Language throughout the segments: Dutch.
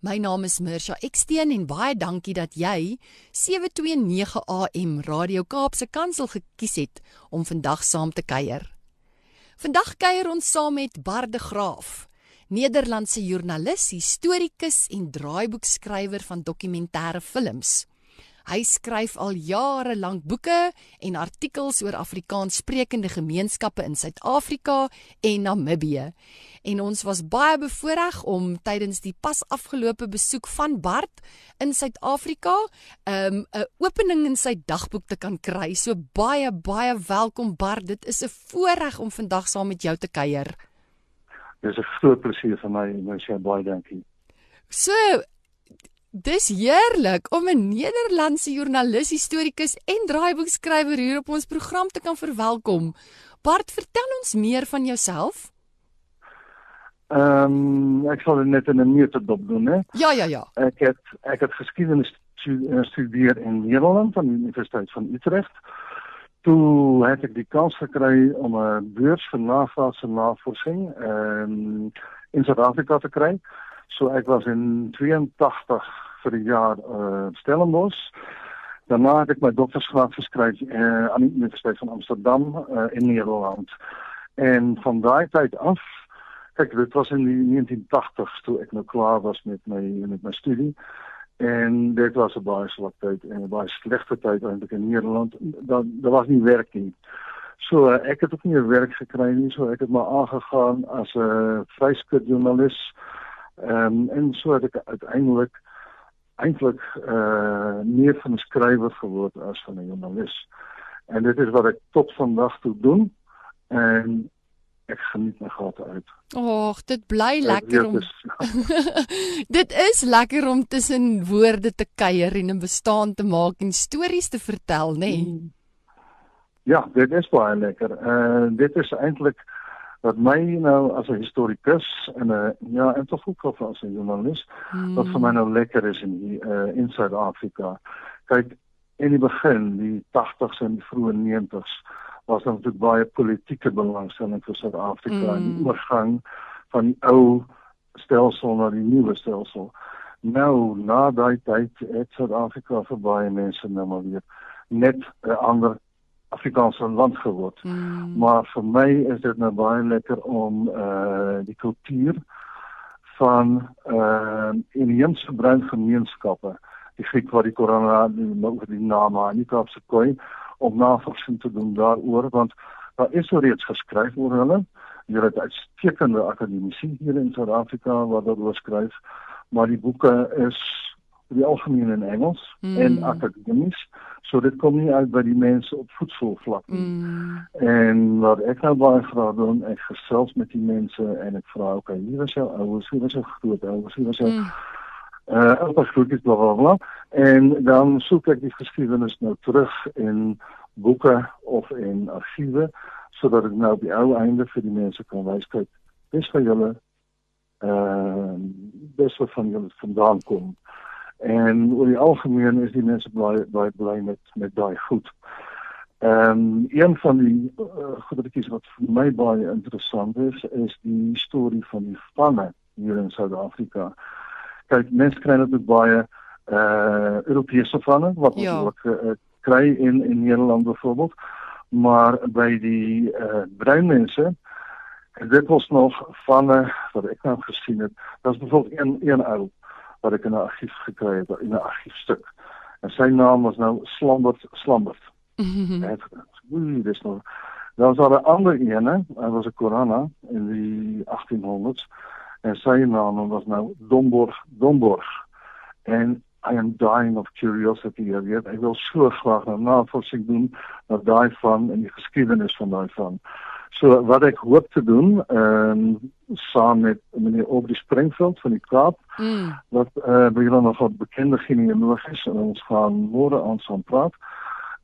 My naam is Mirsha Eksteen en baie dankie dat jy 729 AM Radio Kaapse Kansel gekies het om vandag saam te kuier. Vandag kuier ons saam met Barde Graaf, Nederlandse joernalis, historikus en draaiboekskrywer van dokumentêre films. Hy skryf al jare lank boeke en artikels oor Afrikaanssprekende gemeenskappe in Suid-Afrika en Namibië. En ons was baie bevoorreg om tydens die pas afgelope besoek van Bart in Suid-Afrika, 'n um, opening in sy dagboek te kan kry. So baie baie welkom Bart. Dit is 'n voorreg om vandag saam met jou te kuier. Dis 'n groot plesier vir my, Marcia, baie dankie. So, Dis heerlik om 'n Nederlandse joernalis, historikus en draaiboekskrywer hier op ons program te kan verwelkom. Bart, vertel ons meer van jouself. Ehm, um, ek sal dit net in 'n neutedop doen, hè? Ja, ja, ja. Ek het ek het geskiedenis gestudeer in Nederland aan die Universiteit van Utrecht. Toe het ek die kans gekry om 'n beurs vir navorsing en navorsing um, in Suid-Afrika te kry. So ek was in 82 vir 'n jaar uh Stellenbosch. Daarna het ek my doktorsgraad geskryf uh, aan die Universiteit van Amsterdam uh, in Nederland. En van daai tyd af, kyk dit was in die 1980s toe ek nou klaar was met my met my studie. En dit was 'n baie swak en 'n baie slegte tyd eintlik in Nederland. Daar daar was nie werk nie. So ek het ook nie werk gekry nie, so ek het maar aangegaan as 'n. Ehm um, en so het ek uiteindelik eintlik uh meer van 'n skrywer geword as van 'n joernalis. En dit is wat ek tot vandag toe doen en ek geniet my gate uit. Ag, dit bly lekker om Dit is lekker om tussen woorde te kuier en 'n bestaan te maak en stories te vertel, nê? Nee? Ja, dit is baie lekker. Uh dit is eintlik wat my nou as 'n historikus en 'n ja, en tog ook as 'n joernalis hmm. wat vir my nou lekker is in die uh, in Suid-Afrika. Kyk, in die begin, die 80s en die vroeë 90s was daar natuurlijk baie politieke belangstelling vir Suid-Afrika en die hmm. oorgang van die ou stelsel na die nuwe stelsel. Nou, na daai tyd het Suid-Afrika vir baie mense nou maar weer net 'n ander Afrikaanse land geword. Mm. Maar vir my is dit nou baie lekker om uh die kultuur van uh inheemse bruin gemeenskappe, die Griek wat die korona oor die name aan die Kaapse koei om navorsing te doen daaroor want daar is reeds geskryf oor hulle. Hier het uitstekende akademici hier in Suid-Afrika wat daaroor skryf, maar die boeke is die algemeen in Engels mm. en akademies. So dit kom nie uit by die mense op voetsoervlak nie. Mm. En wat ek nou baie graag doen, ek gesels met die mense en ek vra, "Oké, okay, hier is jou ouers, hier is jou groot ouers, hier is jou mm. uh oupa grootjies bla bla bla." En dan soek ek die geskiedenis nou terug in boeke of in argiewe sodat ek nou op die ou einde vir die mense kan kyk, dis vir julle uh dis wat van julle vandaan kom. En oor die algemeen is die mense baie baie bly met met daai goed. Ehm um, een van die uh, wat vir my baie interessant is, is die storie van die vanne hier in Suid-Afrika. Kyk, mense kry natuurlik baie eh uh, Europese vanne wat ons ja. ook uh, kry in in Nederland byvoorbeeld, maar by die eh uh, bruin mense dit was nog vanne wat ek nou gesien het. Daar's byvoorbeeld een een ou wat ek in 'n argief gekry het in 'n argiefstuk. En sy naam was nou Slambert Slambert. Net ooh, dis nou. Daar was 'n ander ene, hy was 'n Korana in die 1800s en sy naam was nou Domborg Domborg. En I am dying of curiosity hier. Ja, ek wil so graag nou navorsing doen na daai van en die geskiedenis van daai van. So wat ek hoop te doen, ehm um, saam met meneer Aubrey Springfield van die Kaap, mm. wat eh uh, by julle nog wat bekende genealoog is en ons gaan môre aan saam praat,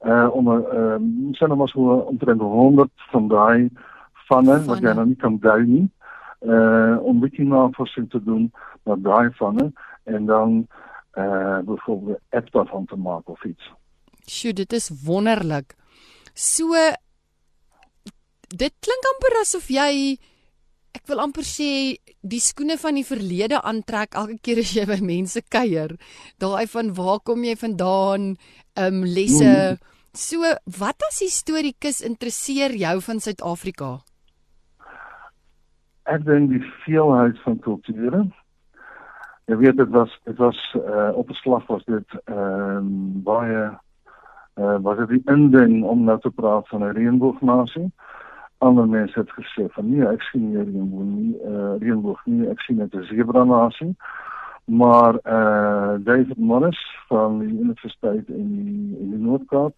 uh om 'n uh, sien nou maar so omtrent 100 van daai vanne wat jy nou nie kan dui nie. Uh om bietjie navorsing te doen met daai vanne en dan uh byvoorbeeld app daarvan te maak of iets. Sjoe, dit is wonderlik. So dit klink amper asof jy ek wil amper sê die skoene van die verlede aantrek elke keer as jy by mense kuier. Daai van waar kom jy vandaan? Ehm um, lesse. So, wat as historikus interesseer jou van Suid-Afrika? Ek dink die veelheid van kulture. Jy weet dit was dit was uh, op 'n slag was dit ehm um, baie uh, was dit die inding om nou te praat van 'n reënboognasie. Ander mense het gesê van nee, ek sien nie reënboog nie, uh, reënboog nie, ek sien zebra nasie. Maar eh uh, David Morris van die Universiteit in die, in die Noord-Kaap,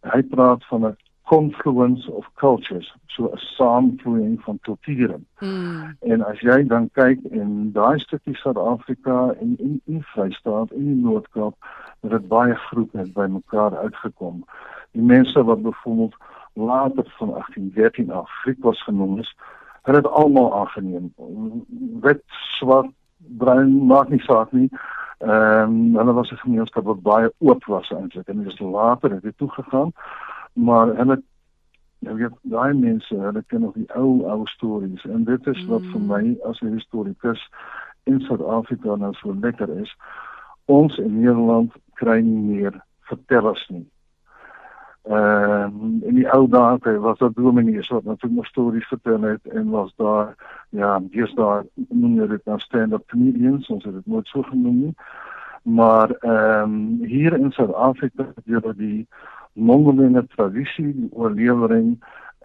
hy praat van 'n confluence of cultures, so 'n saamvloeiing van kulture. Mm. En as jy dan kyk in daai stukkie Suid-Afrika en in die Vrystaat en die Noord-Kaap, het dit baie groepe het bymekaar uitgekom. Die mense wat byvoorbeeld later van 1813 af Griek was genoem is, het dit almal aangeneem. Wit, swart, bruin, maak nie saak nie. Ehm um, hulle was 'n gemeenskap wat baie oop was eintlik en dit is later het dit toegegaan maar hulle nou weet daai mense hulle ken nog die ou ou stories en dit is wat vir my as 'n historikus in Suid-Afrika nou so lekker is ons in Nederland kry nie meer vertellers nie ehm um, in die ou dae was daar dominees wat natuurlik nog stories vertel het en was daar ja dis daar noem jy dit nou stand-up comedians ons het dit nooit so genoem nie maar ehm um, hier in Suid-Afrika jy die mondelinge tradisie die oorlewering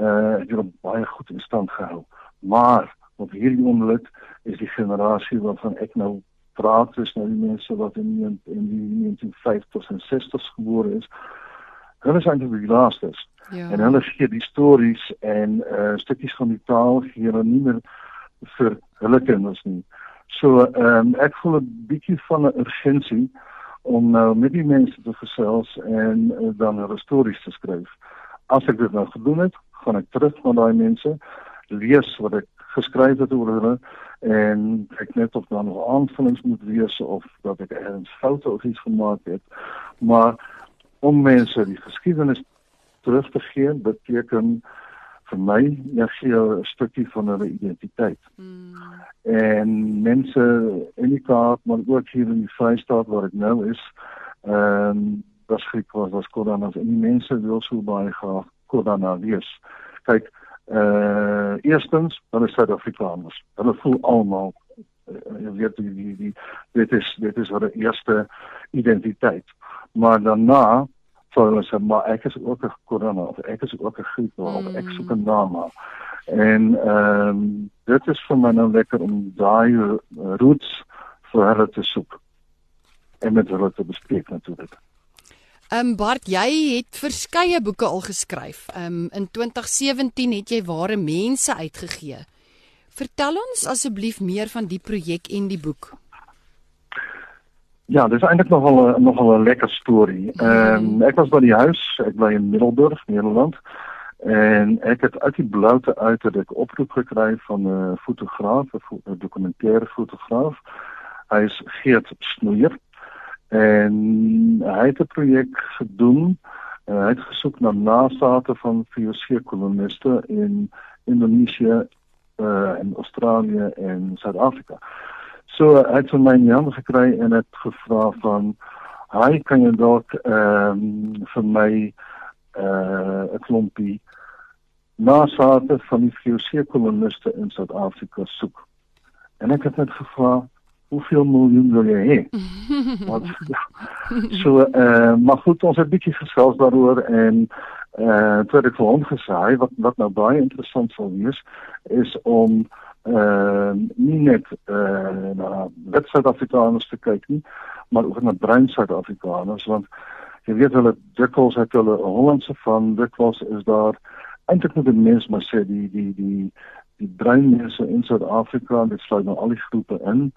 uh het baie goed in stand gehou. Maar op hierdie oomblik is die generasie waarvan ek nou praat, dis nou die mense wat in in die 1950s en 60s gebore is. Hulle is eintlik die laastes. Ja. En hulle gee die stories en uh stukkies van die taal gee hulle nie meer vir hulle kinders nie. So ehm um, ek voel 'n bietjie van 'n urgensie om nou met die mense te gesels en uh, dan 'n stories te skryf. As ek dit nou gedoen het, gaan ek terug na daai mense, lees wat ek geskryf het oor hulle en ek net of dan nog aanvullings moet wees of dat ek ergens foute of iets gemaak het. Maar om mense die geskiedenis terug te gee, beteken vir my ja gee 'n stukkie van hulle identiteit. Mm. En mense in die Kaap, maar ook hier in die Vrystaat waar ek nou is, ehm um, was Griek was was Koranas en die mense wil so baie graag Korana lees. Kyk, eh uh, eerstens, hulle is Suid-Afrikaners. Hulle voel almal jy weet die, die die dit is dit is hulle eerste identiteit. Maar daarna sou hulle sê maar ek is ook 'n korona of ek is ook 'n griep of mm. ek soek 'n naam. En ehm um, dit is vir my nou lekker om daai roots vir hulle te soek en met hulle te bespreek natuurlik. Ehm um, Bart, jy het verskeie boeke al geskryf. Ehm um, in 2017 het jy Ware Mense uitgegee. Vertel ons asseblief meer van die projek en die boek. Ja, dit is eintlik nogal 'n nogal 'n lekker storie. Ehm um, ek was by die huis, ek bly in Middelburg, Nederland. En ek het uit die bloute uit het ek oproep gekry van 'n fotograaf, 'n dokumentêre fotograaf. Hy is Geert Snoeier. En hy het 'n projek gedoen. Uh, hy het gesoek na nasate van VOC koloniste in Indonesië, uh, in Australië en Suid-Afrika. So hy het van my naam gekry en het gevra van hy kan jy dalk ehm um, vir my uh 'n klompie nasate van die VOC koloniste in Suid-Afrika soek. En ek het net gevra hoeveel miljoen wil jy hê? Want ja. So eh uh, maar goed ons het bietjie gesels daaroor en uh, toe het ek vir hom gesê wat wat nou baie interessant sou wees is om uh nie net uh na wit Suid-Afrikaners te kyk nie, maar ook na bruin Suid-Afrikaners want jy weet hulle dikwels het hulle Hollandse van dikwels is daar eintlik net 'n mens maar sê die die die die bruin mense in Suid-Afrika dit sluit nou al die groepe in.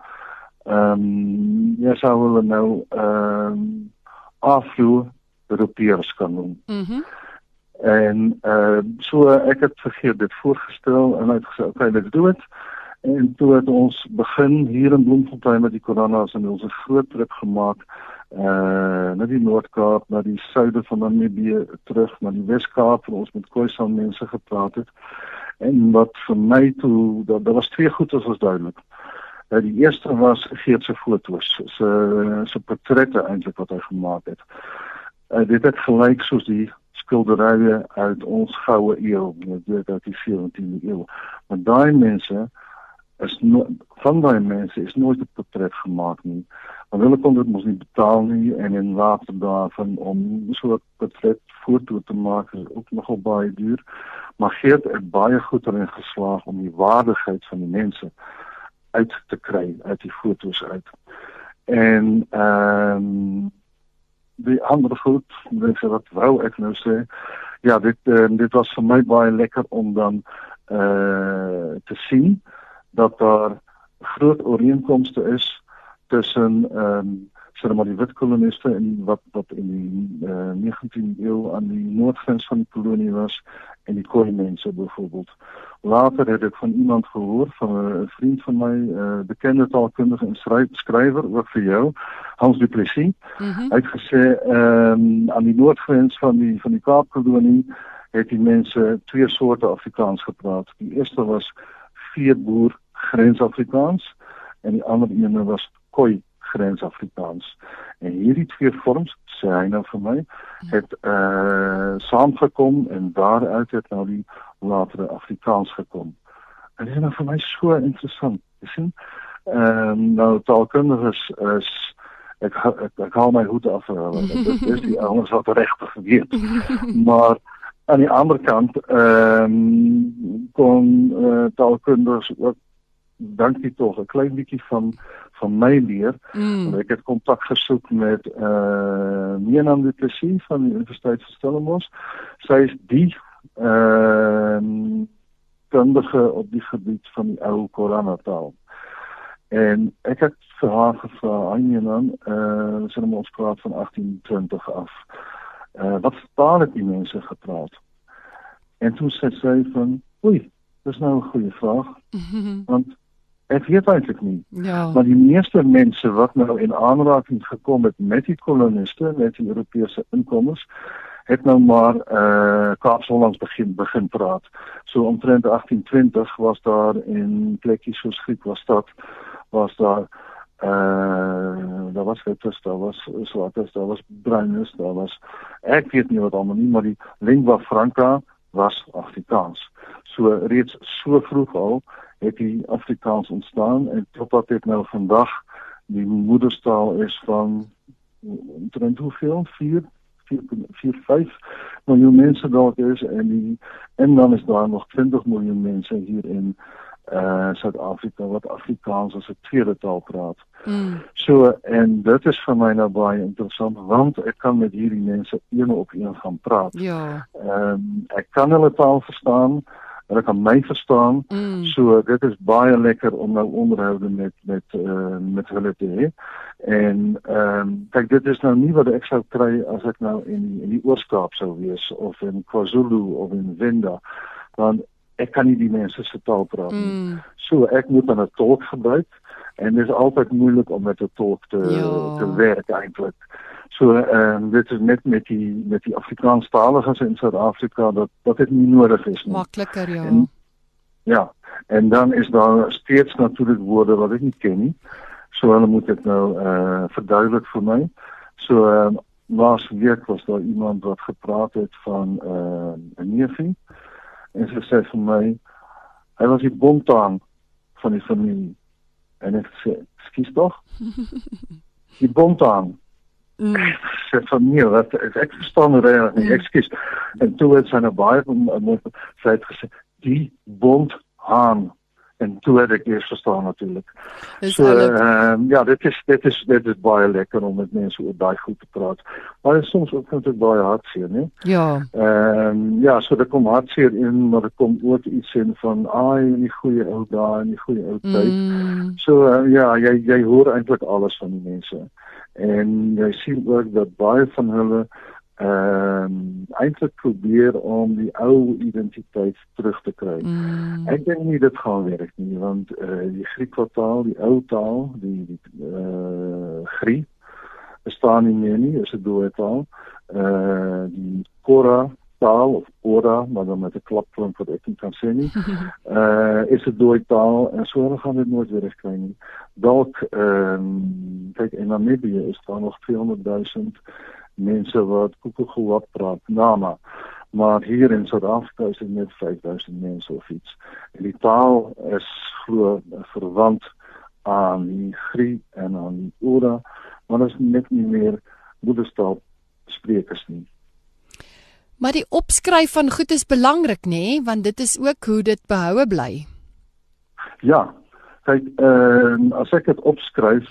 Ehm um, ja sou hulle nou ehm um, afvloer Europeërs kan noem. Mhm. En uh so ek het vergeet dit voorgestel en uitgesê okay, let's do it. En toe het ons begin hier in Bloemfontein met die koronas en ons 'n groot trip gemaak uh na die Noord-Kaap, na die suide van Namibië terug na die Wes-Kaap waar ons met Khoisan mense gepraat het. En wat vir my toe daar was twee goed wat was duidelik. Uh, die eerste was Geert se foto's, se se portrette eintlik wat hy gemaak het. Uh, dit het gelyk soos die skilderye uit ons goue eeu, dit uit die 17de eeu. Maar daai mense is van daai mense is nooit 'n portret gemaak nie. Want hulle kon dit mos nie betaal nie en in later om so 'n portret foto te maak is ook nogal baie duur. Maar Geert het baie goed erin geslaag om die waardigheid van die mense uit te kry uit die fotos uit. En ehm die ander goed, mense wat wou ek nou sê, ja, dit uh, dit was vir my baie lekker om dan eh te sien dat daar groot ooreenkomste is tussen ehm sê maar die wit koloniste en wat wat in die uh, 19de eeu aan die noordgrens van die kolonie was en die Khoi mense byvoorbeeld. Later het ek van iemand gehoor van 'n vriend van 'n uh, bekende taalkundige en skrywer ook vir jou, Hans Du Plessis. Mm -hmm. Gesê ehm um, aan die noordgrens van die van die Kaapkolonie het die mense twee soorte Afrikaans gepraat. Die eerste was veeboer grensafrikaans en die ander een was Khoi grensafrikaans. En hierdie twee vorms, sê hy nou vir my, het eh uh, saamgekom en daaruit het nou die latere Afrikaans gekom. En dit is nou vir my so interessant. Jy sien, ehm um, nou taalkundiges is ek ek, ek hou my hoed af vir hulle. Dit is die ouens wat regtig weet. Maar aan die ander kant ehm um, kon uh, taalkundiges ook dankie tog 'n klein bietjie van van my leer. Mm. Ek het kontak gesoek met eh uh, de Plessis van die Universiteit van Stellenbosch. Sy is die ehm uh, kundige op die gebied van die ou Korana taal. En ek het vir haar gevra, "Meenam, eh uh, ons het ons praat van 1820 af. Eh uh, wat taal het die mense gepraat?" En toe sê sy van, "Oei, dis nou 'n goeie vraag." Want Ek weet eintlik nie. Ja. Maar die meeste mense wat nou in aanraking gekom het met die koloniste, met die Europese inkomers, het nou maar eh uh, Kaapshollands begin begin praat. So omtrent 1820 was daar in plekkies soos Griek was dat was daar eh uh, daar was dit daar was swart daar was bruinus daar was ek weet nie wat almal nie maar die lingua franca was Afrikaans. So reeds so vroeg al het die Afrikaans ontstaan en totdat dit nou vandag die moedertaal is van omtrent hoeveel 4 4 5 miljoen mense dalk is en die en dan is daar nog 20 miljoen mense hier in uh Suid-Afrika wat Afrikaans as 'n tweede taal praat. Mm. So en dit is vir my nou baie interessant want ek kan met hierdie mense een op een gaan praat. Ja. Ehm um, ek kan hulle taal verstaan hulle kan my verstaan. Mm. So dit is baie lekker om nou onderhoude met met uh, met hulle te hê. En ehm um, kyk dit is nou nie wat ek sou kry as ek nou in in die Oos-Kaap sou wees of in KwaZulu of in Venda. Want ek kan nie die mense se taal praat nie. Mm. So ek moet dan 'n tolk gebruik en dit is altyd moeilik om met 'n tolk te ja. te werk eintlik. So ehm um, dit is net met die met die Afrikaanstaliges in Suid-Afrika dat dat dit nie nodig is nie. Makliker ja. En, ja. En dan is daar steeds natuurlik woorde wat ek nie ken nie. So hulle moet dit nou eh uh, verduidelik vir my. So ehm um, laas week was daar iemand wat gepraat het van eh uh, 'n neefie en sy sê vir my hy was die bontaan van die familie en ek sê skiet tog die bontaan Mm. Sy van nie wat ek verstaan reg nie. Mm. Ekskuus. En toe het sy nou baie sy het gesê die bond haan en toe het ek eers verstaan natuurlik. So ehm um, ja, dit is dit is dit is baie lekker om met mense oor daai goed te praat. Maar dit is soms ook net baie hartseer, né? Ja. Ehm um, ja, so daar kom hartseer in, maar daar kom ook iets in van ai, in die goeie ou dae, in die goeie ou tyd. Mm. So uh, ja, jy jy hoor eintlik alles van die mense en jy sien ook dat baie van hulle ehm um, eintlik probeer om die ou identiteit terug te kry. Mm. Ek dink nie dit gaan werk nie want eh uh, die Griekse taal, die ou taal, die die eh uh, Griek bestaan nie meer nie, is 'n dooie taal. Eh uh, die Kora taal of ora, maar dan met 'n klapklank wat ek nie kan sê nie. Uh is 'n dooie taal en so gaan dit nooit weer regkry nie. Dalk ehm um, Namibië is daar nog 200 000 mense wat Kukuguwa praat, Nama. Maar hier in Suid-Afrika is dit net 5000 mense of iets. En die taal is glo verwant aan die Griek en aan die Ora, maar dit is net nie meer moederstaal sprekers nie. Maar die opskryf van goed is belangrik nê, nee? want dit is ook hoe dit behoue bly. Ja. Kyk, ehm uh, as ek dit opskryf,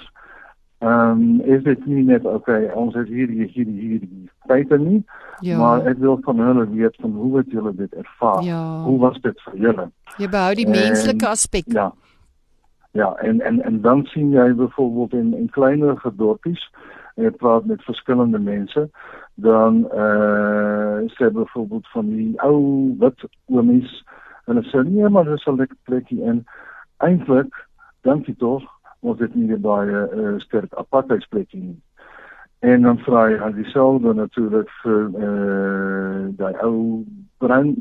um, is dit nie net okay, ons het hier hier hier hier feite nie, ja. maar ek wil van hulle weet van hoe het julle dit ervaar? Ja. Hoe was dit vir julle? Jy behou die menslike aspek. Ja. Ja, en en en dan sien jy byvoorbeeld in in kleiner dorpies en jy praat met verskillende mense, dan eh uh, sê byvoorbeeld van die ou wit oomies en hulle sê nee maar dis 'n lekker plekkie en eintlik dink jy tog ons het nie baie uh, sterk apartheidsplekie nie. En dan vra jy al dieselfde natuurlik vir eh uh, daai ou bruin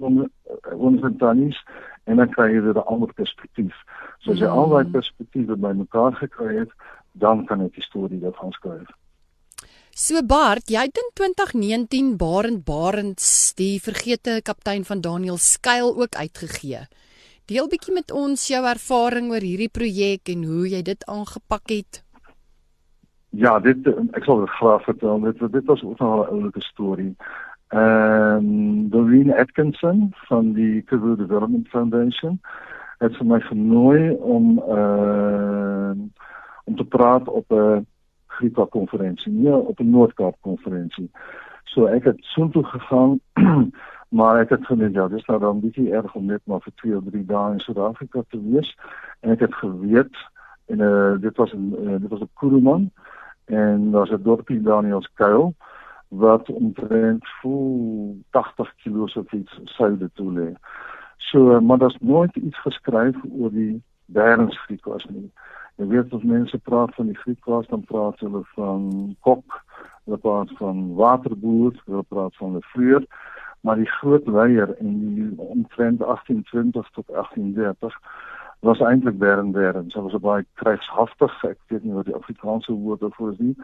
onvertanis en dan kry jy 'n ander perspektief. So as jy al daai perspektiewe bymekaar gekry het, dan kan ek die storie daarvan skryf. So Bart, jy het in 2019 Barend Barends die vergete kaptein van Daniel Skuil ook uitgegee. Deel bietjie met ons jou ervaring oor hierdie projek en hoe jy dit aangepak het. Ja, dit ek sal dit graag vertel. Dit dit was ook 'n oulike storie. Ehm Doreen Atkinson van die Karoo Development Foundation het vir my genooi om ehm om te praat op 'n Griekwa konferensie, op 'n Noord-Kaap konferensie. So ek het soontoe gegaan, maar ek het gedink ja, dis nou dan bietjie erg om net maar vir 2 of 3 dae in Suid-Afrika te wees en ek het geweet en uh, dit was 'n uh, dit was 'n Kuruman en daar's 'n dorpie Daniels Kuil wat omtrent vol 80 km of iets suide toe lê. So maar daar's nooit iets geskryf oor die Berensgriekwas nie. Jy weet as mense praat van die Griekwas dan praat hulle van kok, hulle praat van waterboer, hulle praat van 'n vleuer, maar die groot leier in die omtrent 1820 tot 1830 was eintlik Bern Bern. Hy was baie krygshaftig, ek weet nie wat die Afrikaanse woord daarvoor is nie,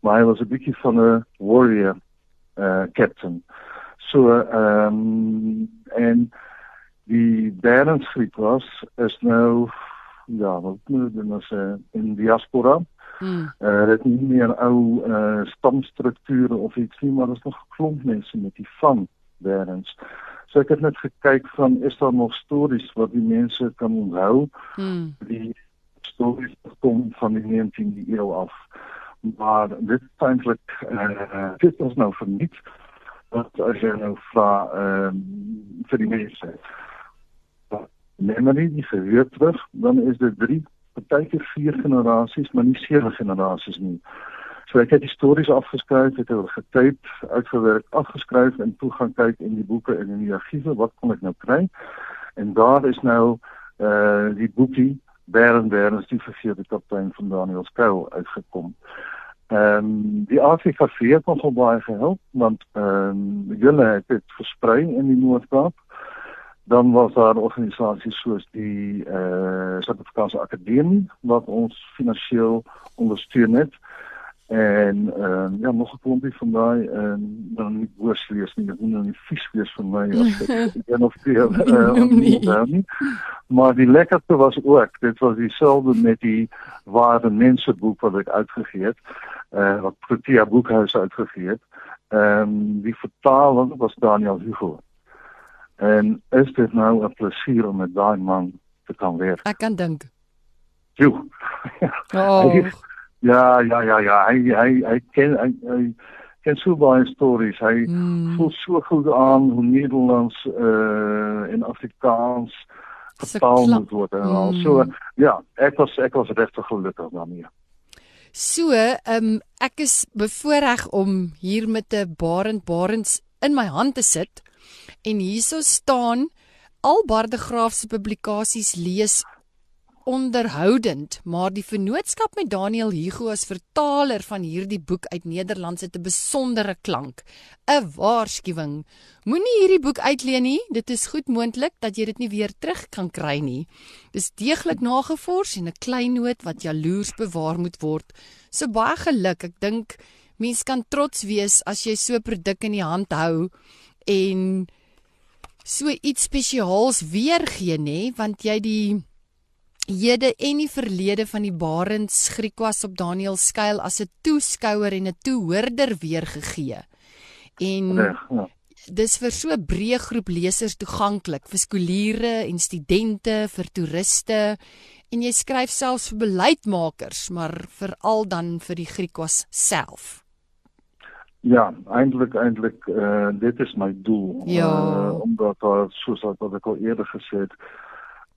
maar hy was 'n bietjie van 'n warrior uh captain. So ehm um, en die Berensgriek was is nou ja, wat moet dit nou sê in diaspora. Hmm. Uh, dit nie meer ou uh, stamstrukture of iets nie, maar daar's nog klomp mense met die van Berens. So ek het net gekyk van is daar nog stories wat die mense kan onthou? Hmm. Die stories kom van die 19de eeu af. Maar dit is eintlik uh, dit is nou verniet wat as jy nou vra ehm uh, vir die mense memory die geheue terug, dan is dit drie, partykeer vier generasies, maar nie sewe generasies nie. So ek het die stories afgeskryf, het hulle getyp, uitgewerk, afgeskryf en toe gaan in die boeke en in die argiewe, wat kon ek nou kry? En daar is nou uh die boekie Bern is die vergeete kaptein van Daniel Skuil uitgekom. Ehm die AFKV het nogal baie gehelp want ehm um, het dit versprei in die Noord-Kaap dan was daar organisasies soos die eh uh, Suid-Afrikaanse wat ons finansiëel ondersteun het en ehm uh, ja nog 'n klompie van daai en dan nie woors lees nie, dit moet nou nie vies wees vir my as ek een of twee eh uh, nie. Maar die lekkerste was ook, dit was dieselfde met die ware mense boek wat ek uitgegee het, eh uh, wat Protea Boekhuis uitgegee het. Ehm um, die vertaling was Daniel Hugo. En is dit nou 'n plesier om met daai man te kan werk? Ek kan dink. Jo. oh. Ja, ja, ja, ja. Hy hy hy ken hy, hy ken so baie stories. Hy hmm. voel so goed aan hoe Nederlands uh en Afrikaans vertaal moet word en al. Hmm. So ja, ek was ek was regtig gelukkig daarmee. So, ehm um, ek is bevoorreg om hier met 'n Barend Barends in my hand te sit en hierso staan al Bardegraaf se publikasies lees onderhoudend, maar die vennootskap met Daniel Hugo as vertaler van hierdie boek uit Nederlands het 'n besondere klank. 'n Waarskuwing. Moenie hierdie boek uitleen nie. Dit is goed moontlik dat jy dit nie weer terug kan kry nie. Dis deeglik nagevors en 'n klein noot wat jaloers bewaar moet word. So baie geluk. Ek dink mens kan trots wees as jy so produk in die hand hou en so iets spesiaals weergee nê, want jy die hede en die verlede van die Barends Griekwas op Daniel skuil as 'n toeskouer en 'n toehoorder weergegee. En Reg, ja. dis vir so 'n breë groep lesers toeganklik vir skooliere en studente, vir toeriste en jy skryf selfs vir beleidsmakers, maar veral dan vir die Griekwas self. Ja, eintlik eintlik uh, eh, dit is my doel. Ja. Uh, omdat daar soos wat ek al eerder gesê het,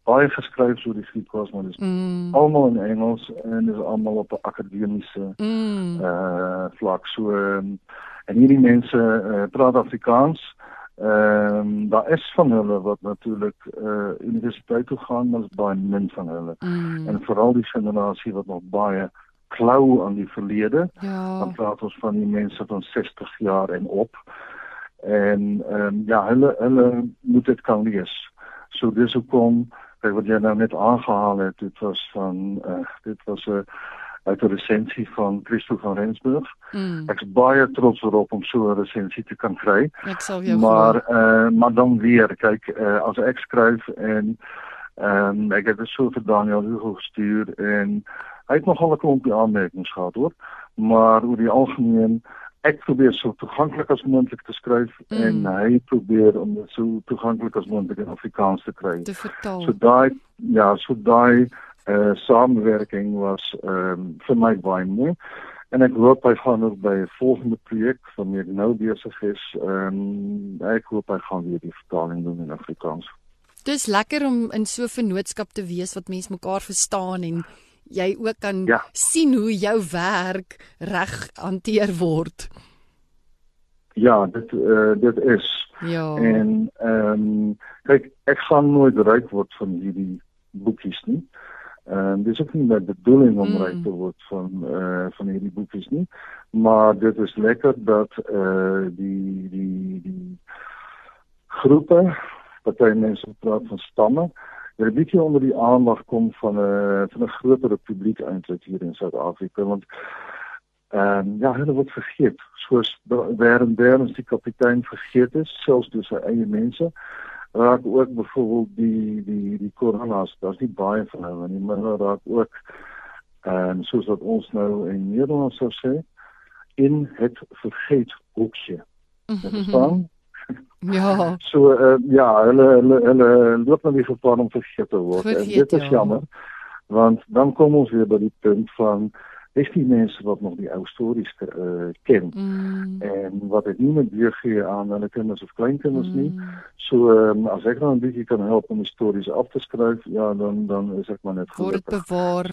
baie geskryf so die Griekwas maar dis mm. almal in Engels en is almal op 'n akademiese mm. uh vlak so um, en hierdie mense uh, praat Afrikaans. Ehm um, daar is van hulle wat natuurlik uh universiteit toe gaan, maar is baie min van hulle. Mm. En veral die generasie wat nog baie klou aan die verlede. Ja. Dan praat ons van die mense van 60 jaar en op. En ehm um, ja, hulle hulle moet dit kan lees. So dis hoekom kyk wat jy nou net aangehaal het dit was van uh, dit was 'n uh, uit 'n resensie van Christo van Rensburg. Mm. Ek is baie trots daarop om so 'n resensie te kan kry. Maar eh uh, maar dan weer kyk uh, as ek skryf en ehm um, ek het dit so vir Daniel Hugo gestuur en hy het nogal 'n klompie aanmerkings gehad hoor. Maar oor die algemeen ek probeer so toeganklik as moontlik te skryf mm. en hy probeer om dit so toeganklik as moontlik in Afrikaans te kry. Te vertaal. So daai ja, so daai eh uh, samewerking was ehm um, vir my baie mooi. En ek hoop hy gaan ook by 'n volgende projek van meer nou besig is. Ehm um, ek hoop hy gaan weer die vertaling doen in Afrikaans. Dis lekker om in so 'n vennootskap te wees wat mense mekaar verstaan en jy ook kan ja. sien hoe jou werk reg hanteer word. Ja, dit uh, dit is. Ja. En ehm um, kyk, ek gaan nooit ryk word van hierdie boekies nie. Ehm um, dis ook nie die bedoeling om mm. ryk te word van eh uh, van hierdie boekies nie, maar dit is lekker dat eh uh, die die die groepe party mense praat van stamme jy 'n bietjie onder die aandag kom van 'n van 'n groter publiek eintlik hier in Suid-Afrika want ehm um, ja, hulle word vergeet soos waarin daarens die kapitein vergeet is selfs deur sy eie mense raak ook byvoorbeeld die die die koronas daar's nie baie van hulle nie maar hulle raak ook ehm um, soos wat ons nou in Nederland sou sê in het vergeet hoekje. Mm -hmm. Ja. So uh, ja, hulle hulle hulle loop nou weer gevaar om vergeet te word. Vergeet, en dit is ja. jammer. Want dan kom ons weer by die punt van is die mense wat nog die ou stories uh, ken mm. en wat dit nie meer gee aan hulle kinders of kleinkinders mm. nie. So um, as ek nou 'n bietjie kan help om die stories af te skryf, ja, dan dan is ek maar net gelukkig. Word bewaar.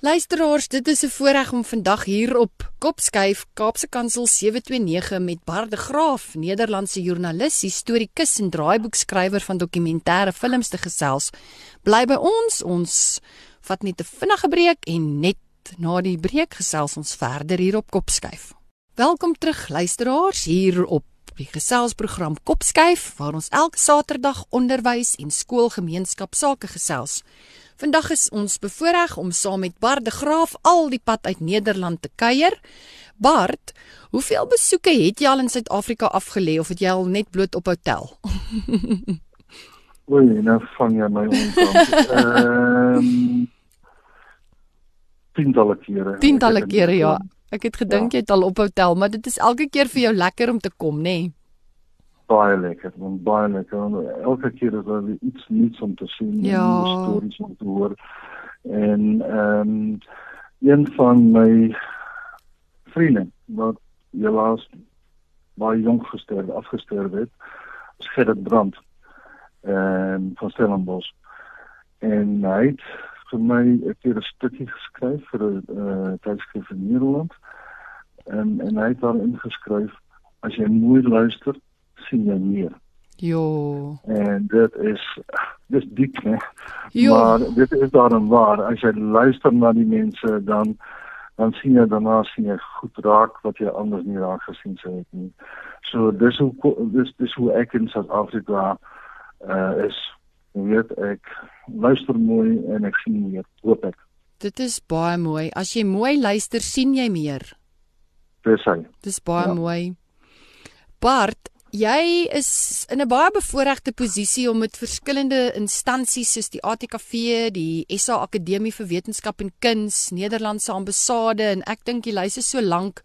Luisteraars, dit is 'n voorreg om vandag hier op Kopskyf Kaapse Kansel 729 met Bart de Graaf, Nederlandse joernalis, historikus en draaiboekskrywer van dokumentêre films te gesels. Bly by ons. Ons vat net 'n vinnige breek en net na die breek gesels ons verder hier op Kopskyf. Welkom terug luisteraars hier op die geselsprogram Kopskyf waar ons elke Saterdag onderwys en skoolgemeenskap sake gesels. Vandag is ons bevoorreg om saam met Bart de Graaf al die pad uit Nederland te kuier. Bart, hoeveel besoeke het jy al in Suid-Afrika afgelê of het jy al net bloot op hotel? Oei, nou vang jy my onkant. Ehm tientalle kere. Tientalle kere ja. Ek het gedink ja. jy het al op hotel, maar dit is elke keer vir jou lekker om te kom, nê? Nee? baie lekker, want baie lekker. Elke keer is daar iets nuuts om te sien, ja. stories om te hoor. En ehm um, een van my vriende wat helaas baie jonk gesterf afgesterf het, is Gerrit Brand ehm um, van Stellenbosch. En hy het vir my 'n keer 'n stukkie geskryf vir 'n uh, tydskrif in Nederland. En en hy het daar ingeskryf as jy mooi luister, sien jy meer. Jo. En dit is dis diep, né? Maar dit is daarom waar as jy luister na die mense dan dan sien jy daarna sien jy goed raak wat jy anders nie raak gesien sou het nie. So dis hoe dis dis hoe ek in Suid-Afrika uh is weet ek luister mooi en ek sien meer hoop ek dit is baie mooi as jy mooi luister sien jy meer dis hy dis baie ja. mooi Bart jy is in 'n baie bevoordeelde posisie om met verskillende instansies soos die ATKV die SA Akademie vir Wetenskap en Kuns Nederlandse ambassade en ek dink jy luister so lank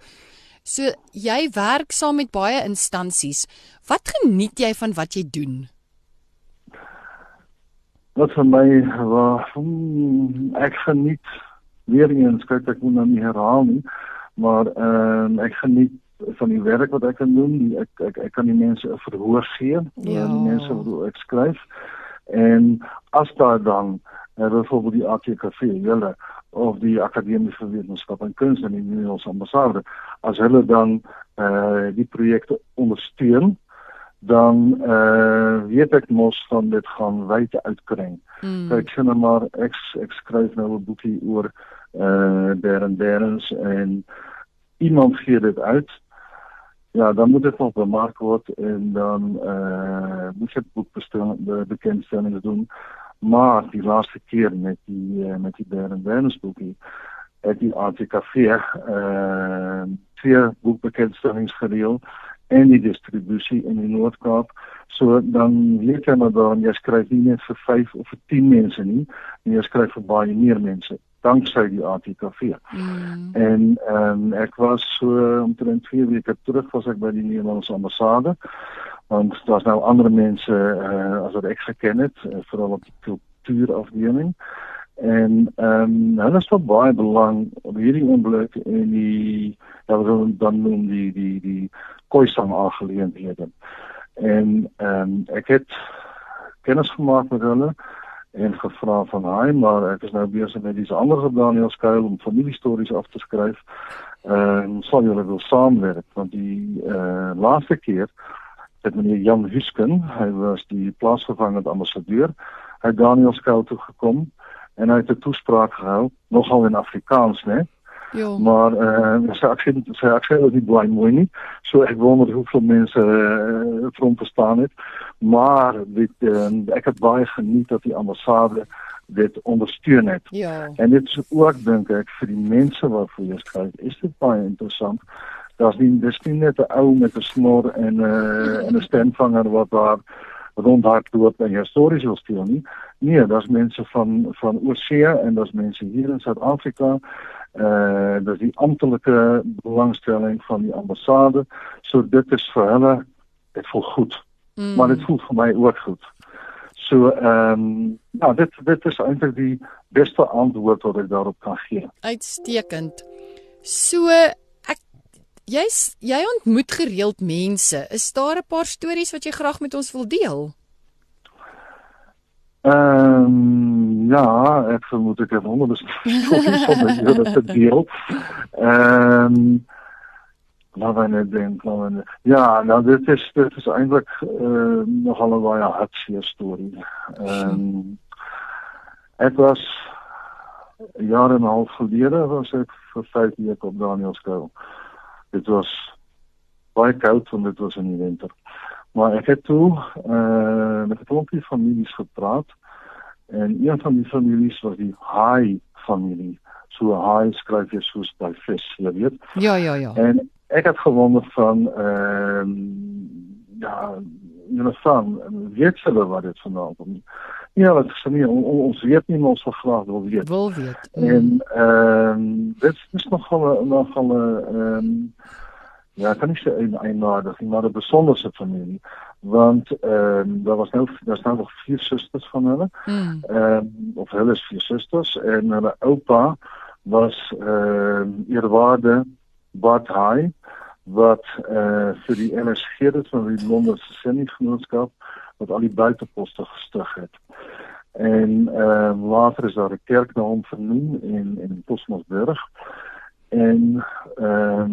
So jy werk saam met baie instansies. Wat geniet jy van wat jy doen? Wat vir my was hmm, ek geniet weer eens kyk ek moet nou nie herhaal nie maar ehm um, ek geniet van die werk wat ek kan doen die, ek, ek ek kan die mense 'n verhoor gee ja. die mense wat ek skryf en as daar dan uh, byvoorbeeld die ATKV hulle of die Akademie vir Wetenskap en Kuns in die Nederlandse ambassade as hulle dan eh uh, die projekte ondersteun dan eh uh, weet ek mos van dit gaan wyd uitkring. Mm. Kyk sien nou maar ek ek skryf nou 'n boekie oor eh uh, Darren Darrens en iemand gee dit uit. Ja, dan moet dit nog bemark word en dan eh uh, moet dit boek bestel be, bekendstellings doen. Maar die laaste keer met die uh, met die Darren Darrens boekie het die ATKV eh uh, twee boekbekendstellings gereël en die distribusie in die Noord-Kaap. So dan weet jy maar dan jy skryf nie net vir 5 of vir 10 mense nie, jy skryf vir baie meer mense danksy die ATKV. Mm. En ehm um, ek was so omtrent 2 weke terug was ek by die Nederlandse ambassade want daar's nou ander mense uh, as wat ek geken het, uh, veral op die kultuurafdeling. En ehm um, hulle is van baie belang op hierdie oomblik en die ja, dan noem die die die koisang aangeleenthede. En ehm het kennis gemaak met hulle en gevra van hy maar ek is nou besig met dis ander Daniel Skuil om familiestories af te skryf. Ehm um, sou julle wil saamwerk want die uh, laaste keer het meneer Jan Husken, hy was die plaasvervangende ambassadeur, hy Daniel Skuil toe gekom en hy het 'n toespraak gehou nogal in Afrikaans, né? Ja. Maar eh uh, is nie baie mooi nie. So ek wonder hoeveel mense eh uh, front verstaan het. Maar dit uh, ek het baie geniet dat die ambassade dit ondersteun het. Ja. En dit is ook dink ek vir die mense waarvoor jy skryf, is dit baie interessant. Daar's nie dis nie net 'n ou met 'n snor en uh, en 'n stemvanger wat daar rondhardloop en jou stories wil. Nee, daar's mense van van oorsee en daar's mense hier in Suid-Afrika uh dis die amptelike belangstelling van die ambassade. So dit is vir hulle dit voel goed. Mm. Maar dit voel vir my ook goed. So ehm um, ja, dit dit is eintlik die beste antwoord wat ek daarop kan gee. Uitstekend. So ek jy's jy ontmoet gereeld mense. Is daar 'n paar stories wat jy graag met ons wil deel? Ehm um, ja, ek vermoed ek het honderde stories van my hele te deel. Ehm um, maar wanneer denk man ja, nou dit is dit is eintlik uh, nogal 'n baie hartseer storie. Ehm um, ek was jare en 'n half gelede was ek vir 5 weke op Danielskou. Dit was baie koud want dit was in die winter. Maar ek het toe uh, met 'n klompie families gepraat en een van die families was die Haai familie. So Haai skryf jy soos by vis, jy weet. Ja, ja, ja. En ek het gewonder van ehm uh, ja, jy know van weet hulle wat dit vandaan kom. Ja, wat sê nie on, ons weet nie ons wil graag wil weet. Wil weet. Mm. En ehm um, dit is nogal nogal 'n ehm um, Ja, kan ik ze een eenaardig, maar een bijzondere familie. Want um, er was nou, daar staan nog vier zusters van hen. Mm. Of hulle is vier zusters. En mijn opa was um, eerwaarde Bart Hai. Wat uh, voor die NSG, dat van die Londense Sendinggenootschap, wat al die buitenposten gestig heeft. En ehm uh, later is daar 'n kerk na hom vernoem in in Posmosburg. En ehm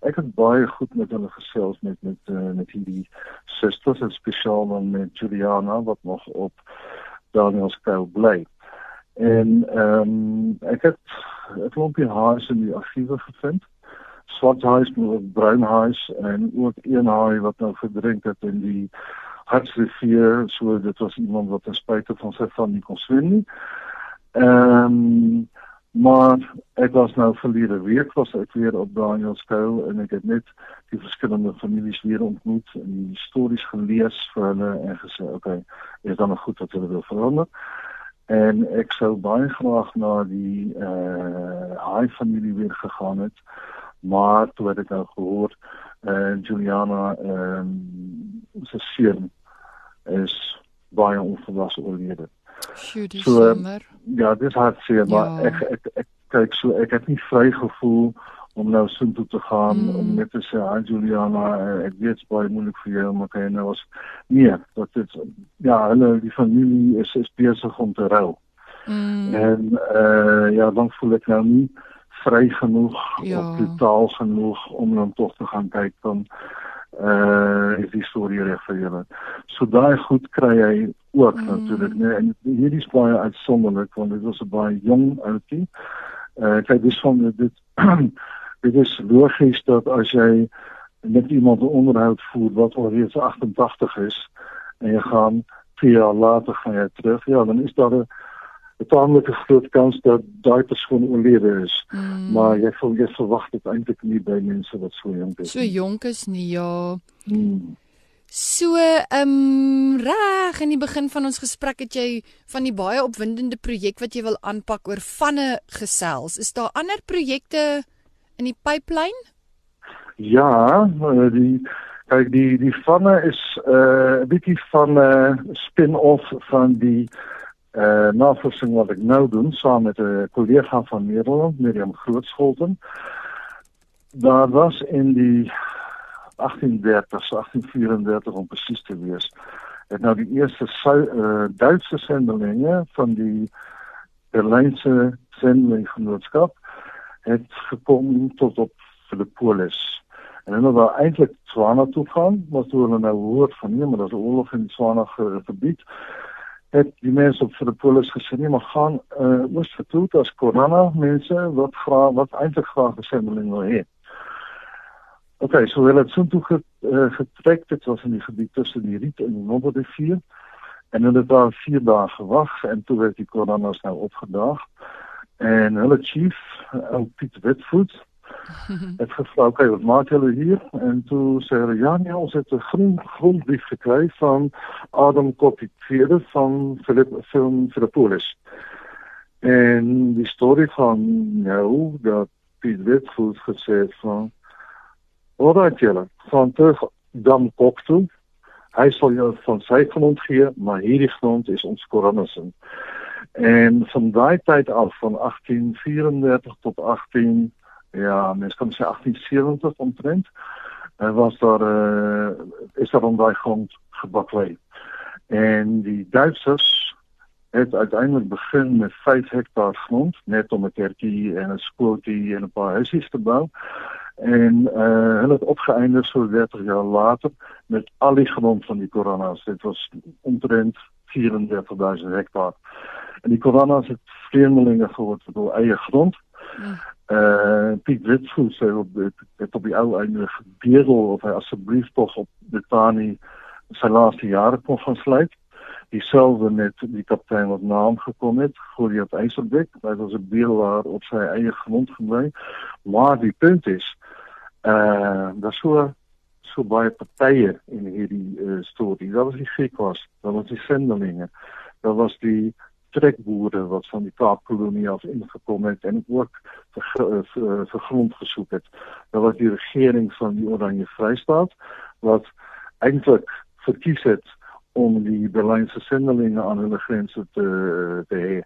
ek het baie goed met hulle gesels met met uh, met hierdie susters en spesiaal dan met Juliana wat nog op Daniel se kuil bly. En ehm um, ek het 'n klompie haas in die argiewe gevind. Swart haas met bruin haas en ook een haai wat nou verdrink het in die hartsrivier, so dit was iemand wat ten spyte van sy nie kon swem nie. Ehm maar ek was nou verlede week was ek weer op Daniel kuil en ek het net die verskillende families weer ontmoet en die stories gelees vir hulle en gesê, "Oké, okay, is dan nog goed wat hulle wil verander." en ek sou baie graag na die eh uh, hy familie weer gegaan het maar toe het ek nou gehoor eh uh, Juliana ehm um, se seun is baie onverwasse oorlede. So ja, dis hard seer ja. maar ek ek ek kyk so ek het nie vry gevoel om nou toe te gaan mm. om net te sê aan Juliana ek weet baie moeilik vir jou maar kan jy nou as nee dat dit ja hulle die familie is is besig om te ruil. Mm. En eh uh, ja dan voel ek nou nie vry genoeg ja. of totaal genoeg om dan tog te gaan kyk dan eh uh, is die storie reg vir julle. So daai goed kry hy ook mm. natuurlik nee en hierdie is baie uitsonderlik want dit was 'n baie jong ouetjie. Eh uh, kyk dis van dit dit is logies dat as jy met iemand 'n onderhoud voer wat alreeds 88 is en jy gaan 4 jaar later gaan jy terug, ja, dan is daar 'n tamelike groot kans dat daai persoon oorlede is. Mm. Maar jy voel jy verwag dit eintlik nie by mense wat so jonk is. So jonk is nie, ja. Mm. So, ehm um, reg in die begin van ons gesprek het jy van die baie opwindende projek wat jy wil aanpak oor vanne gesels. Is daar ander projekte in die pipeline? Ja, eh, die kyk die die vanne is eh, 'n uh, bietjie van 'n uh, spin-off van die eh uh, navorsing wat ek nou doen saam met 'n kollega van Nederland, Miriam Grootscholten. Daar was in die 1830, 1834 om presies te wees, het nou die eerste uh, Duitse sendelinge van die Berlynse sendelinggenootskap het gekom tot op Philippolis. En hulle wou eintlik Swana toe gaan, maar toe hulle nou hoor van nee, maar daar's 'n oorlog in Swana gebied, het die mense op Philippolis gesê nee, maar gaan uh, oos toe as Korana mense wat graag wat eintlik graag 'n sendeling wil hê. Oké, okay, hulle het toe get, uh, getrek, dit was in die gebied tussen die Riet en die Noorderrivier. En hulle het daar 4 dae gewag en toe werd die Koranas nou opgedaag. En hulle chief, ou Piet Witvoet, het gevra, "Oké, wat maak julle hier?" En toe sê hulle, "Ja, nee, ons het 'n groen grondbrief gekry van Adam Koppiere van Philip van Philippolis." En die storie van nou dat Piet Witvoet gesê het van "Alright julle, van terug dan kop toe. Hy sal jou van sy grond gee, maar hierdie grond is ons Koranussen." En van daai tyd af van 1834 tot 18 ja, mens kan sê 1870 omtrent, uh, was daar uh, is daar om daai grond gebaklei. En die Duitsers het uiteindelik begin met 5 hektaar grond net om 'n kerkie en 'n skooltjie en 'n paar huisies te bou. En uh, hulle het opgeëindig so 30 jaar later met al die grond van die Koranas. Dit was omtrent 34000 hektaar. En die Koranas het vreemdelinge geword vir hul eie grond. Ja. Uh Piet Witfuls sê op het op die ou einde gebedel of hy asseblief tog op Betani sy laaste jare kon gaan sluit. Dieselfde met die kaptein wat naam gekom het, Goliath Eiserbek, hy was 'n bedelaar op sy eie grond gebly. Maar die punt is uh daar so so baie partye in hierdie uh, storie. Daar was die Griekwas, daar was die sendelinge, daar was die trekboere wat van die Kaapkolonie af ingekom het en ook vir, vir, vir gesoek het. Was die regering van die Oranje Vrystaat wat eintlik verkies het om die Berlynse sendelinge aan hulle grense te te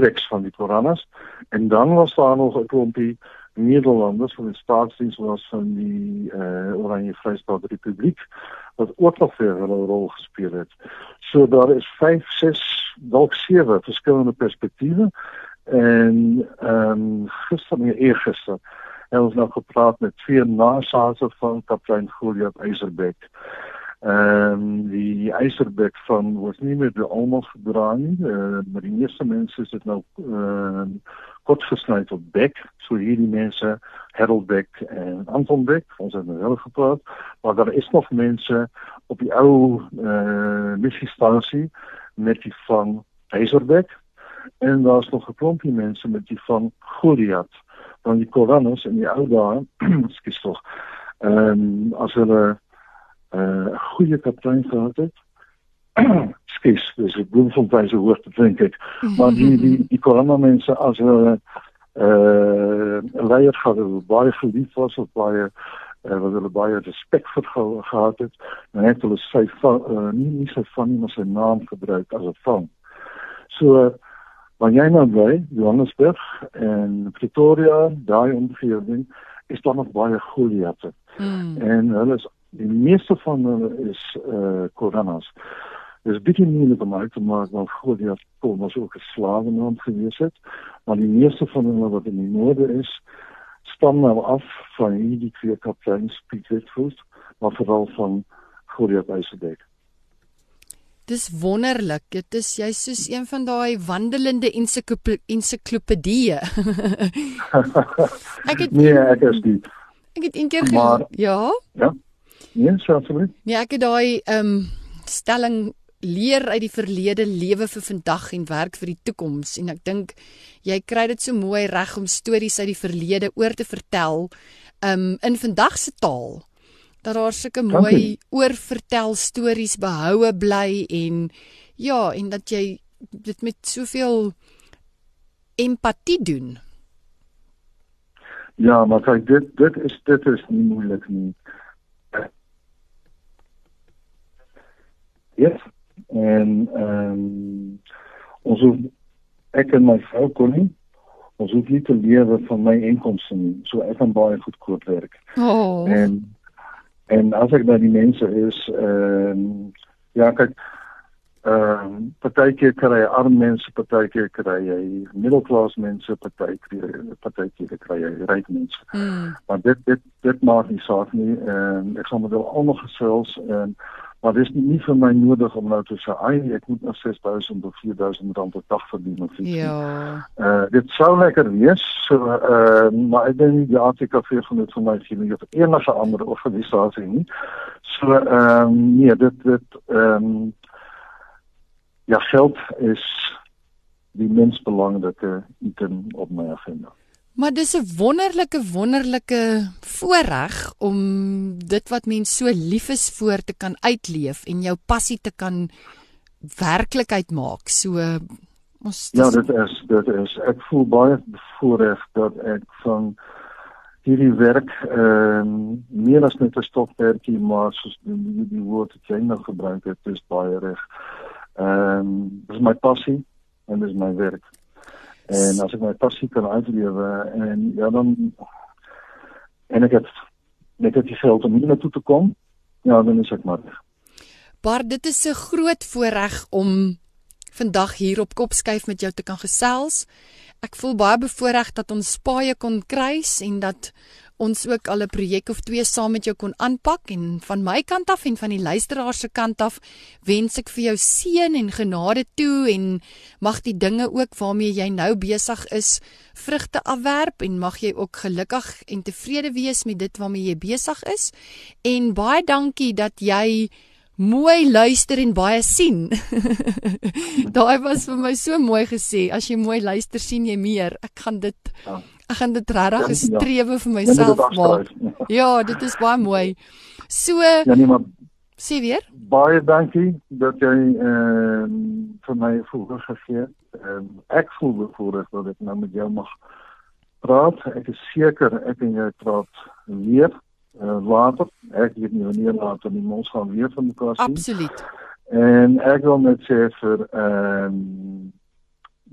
pleks van die Koranas en dan was daar nog 'n klompie Nederlanders van die staatsdiens was van die uh, Oranje Vrystaat Republiek wat ook nog vir hulle 'n rol gespeel het. So daar is 5, 6, dalk 7 verskillende perspektiewe en ehm um, gister het ons nog gepraat met twee nasate van kaptein Goliath Eiserbek. Ehm die Eiserbek van was nie meer die almal gedra nie, uh, maar die meeste mense is dit nou ehm kort gesny tot Beck, so hierdie mense Harold en Anton Beck, ons het hulle gepraat, maar daar is nog mense op die ou eh uh, met die van Eiserbek en daar's nog 'n klompie mense met die van Goliath. Van die Koranos in die ou dae, skus tog. Ehm um, as hulle uh, goeie kaptein gehad het. skus, dis 'n bloemfontein se hoogte dink ek. Maar die die die Korano mense as hulle eh uh, leier gehad het, baie geliefd was of baie uh, wat hulle baie respek vir ge gehad het, dan het hulle sy uh, nie nie sy van nie, maar sy naam gebruik as 'n van. So uh, wanneer jy nou by Johannesburg en Pretoria daai omgewing is daar nog baie Goliaths. Mm. En hulle is die meeste van hulle is eh uh, Koranas. Dit is bietjie moeilik om uit te maak want Goliath kon was ook 'n slawenaam gewees het, maar die meeste van hulle wat in die noorde is stam nou af van hierdie twee kapteins Piet Witfuss, maar veral van Goliath Eisebeek. Dis wonderlik. Dit is jy soos een van daai wandelende ensiklopedieë. ek het Nee, ek is nie. Ek het eendag maar ja. Ja. Nee, asseblief. Nee, ek het daai ehm um, stelling leer uit die verlede lewe vir vandag en werk vir die toekoms en ek dink jy kry dit so mooi reg om stories uit die verlede oor te vertel um in vandag se taal dat daar sulke mooi oorvertel stories behoue bly en ja en dat jy dit met soveel empatie doen. Ja, maar kyk dit dit is dit is nie moeilik nie. En ehm um, ons hoef, ek en my vrou kon nie ons hoef nie te lewe van my inkomste nie. So ek kan baie goedkoop werk. Oh. En En as ek by die mense is, ehm um, ja, kyk ehm um, partykeer kry jy arm mense, partykeer kry jy middelklas mense, partykeer partykeer kry jy ryk mense. Mm. Maar dit dit dit maak nie saak nie. Ehm um, ek sal met hulle almal gesels en maar dis nie vir my nodig om nou te sê ai ek moet nog 6000 of 4000 rand per dag verdien of iets. Ja. Eh uh, dit sou lekker wees. So eh uh, maar ek dink die ATKV gaan dit vir my sien of enige ander organisasie nie. So ehm um, nee, dit dit ehm um, ja, geld is die minst belangrike item op my agenda. Maar dis 'n wonderlike wonderlike voorreg om dit wat mens so lief is voor te kan uitleef en jou passie te kan werklikheid maak. So ons Ja, dit is dit is ek voel baie bevoorreg dat ek van hierdie werk ehm um, meer as net 'n stokperdjie maar soos die, die woord wat jy nou gebruik het, is baie reg. Ehm um, dis my passie en dis my werk en as ek my passie kan uitlewe en ja dan en ek het net dit geld om hier na toe te kom ja dan is ek maar. Maar dit is 'n groot voorreg om vandag hier op Kopskuif met jou te kan gesels ek voel baie bevoorreg dat ons paaie kon kruis en dat ons ook al 'n projek of twee saam met jou kon aanpak. En van my kant af en van die luisteraars se kant af wens ek vir jou seën en genade toe en mag die dinge ook waarmee jy nou besig is vrugte afwerp en mag jy ook gelukkig en tevrede wees met dit waarmee jy besig is. En baie dankie dat jy mooi luister en baie sien. Daai was vir my so mooi gesê. As jy mooi luister, sien jy meer. Ek gaan dit ja. Ek gaan dit regtig gestrewe vir myself maak. Ja, dit is baie mooi. So Ja nee maar sê weer. Baie dankie dat jy ehm uh, vir my voorgesig gegee het. Ehm uh, ek voel bevoorreg dat ek nou met jou mag praat. Ek is seker ek en jy praat weer uh, later. Ek weet nie wanneer later nie, ons gaan weer van mekaar sien. Absoluut. En ek wil net sê vir ehm um,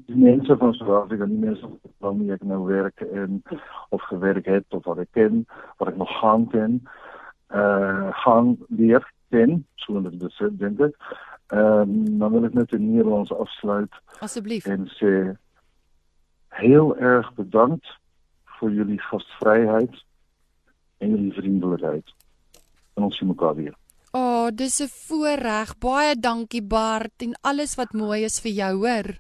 die mense van Suid-Afrika, die mense waarmee ek nou werk en of gewerk het of wat ek ken, wat ek nog gaan ken, uh gaan leer ken, so net dit dink ek. Ehm um, dan wil ek net in Nederlands afsluit. Asseblief. En sê heel erg bedankt vir julle gastvryheid en julle vriendelikheid. En ons sien mekaar weer. O, oh, dis 'n voorreg. Baie dankie Bart en alles wat mooi is vir jou, hoor.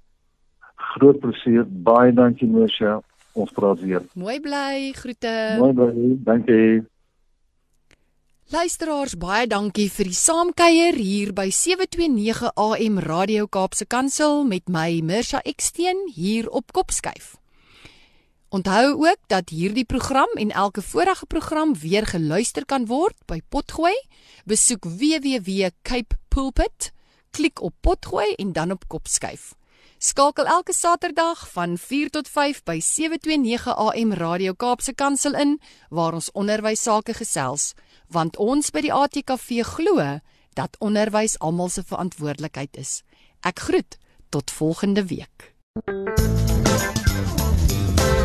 Groot plesier. Baie dankie Mosha. Ons praat weer. Mooi bly. Groete. Mooi bly. Dankie. Luisteraars, baie dankie vir die saamkuier hier by 729 AM Radio Kaapse Kansel met my Mirsha Eksteen hier op Kopskyf. Onthou ook dat hierdie program en elke vorige program weer geluister kan word by Potgooi. Besoek www.cape pulpit, klik op Potgooi en dan op Kopskyf. Skakel elke Saterdag van 4 tot 5 by 729 AM Radio Kaapse Kansel in waar ons onderwys sake gesels, want ons by die ATKV glo dat onderwys almal se verantwoordelikheid is. Ek groet tot volgende week.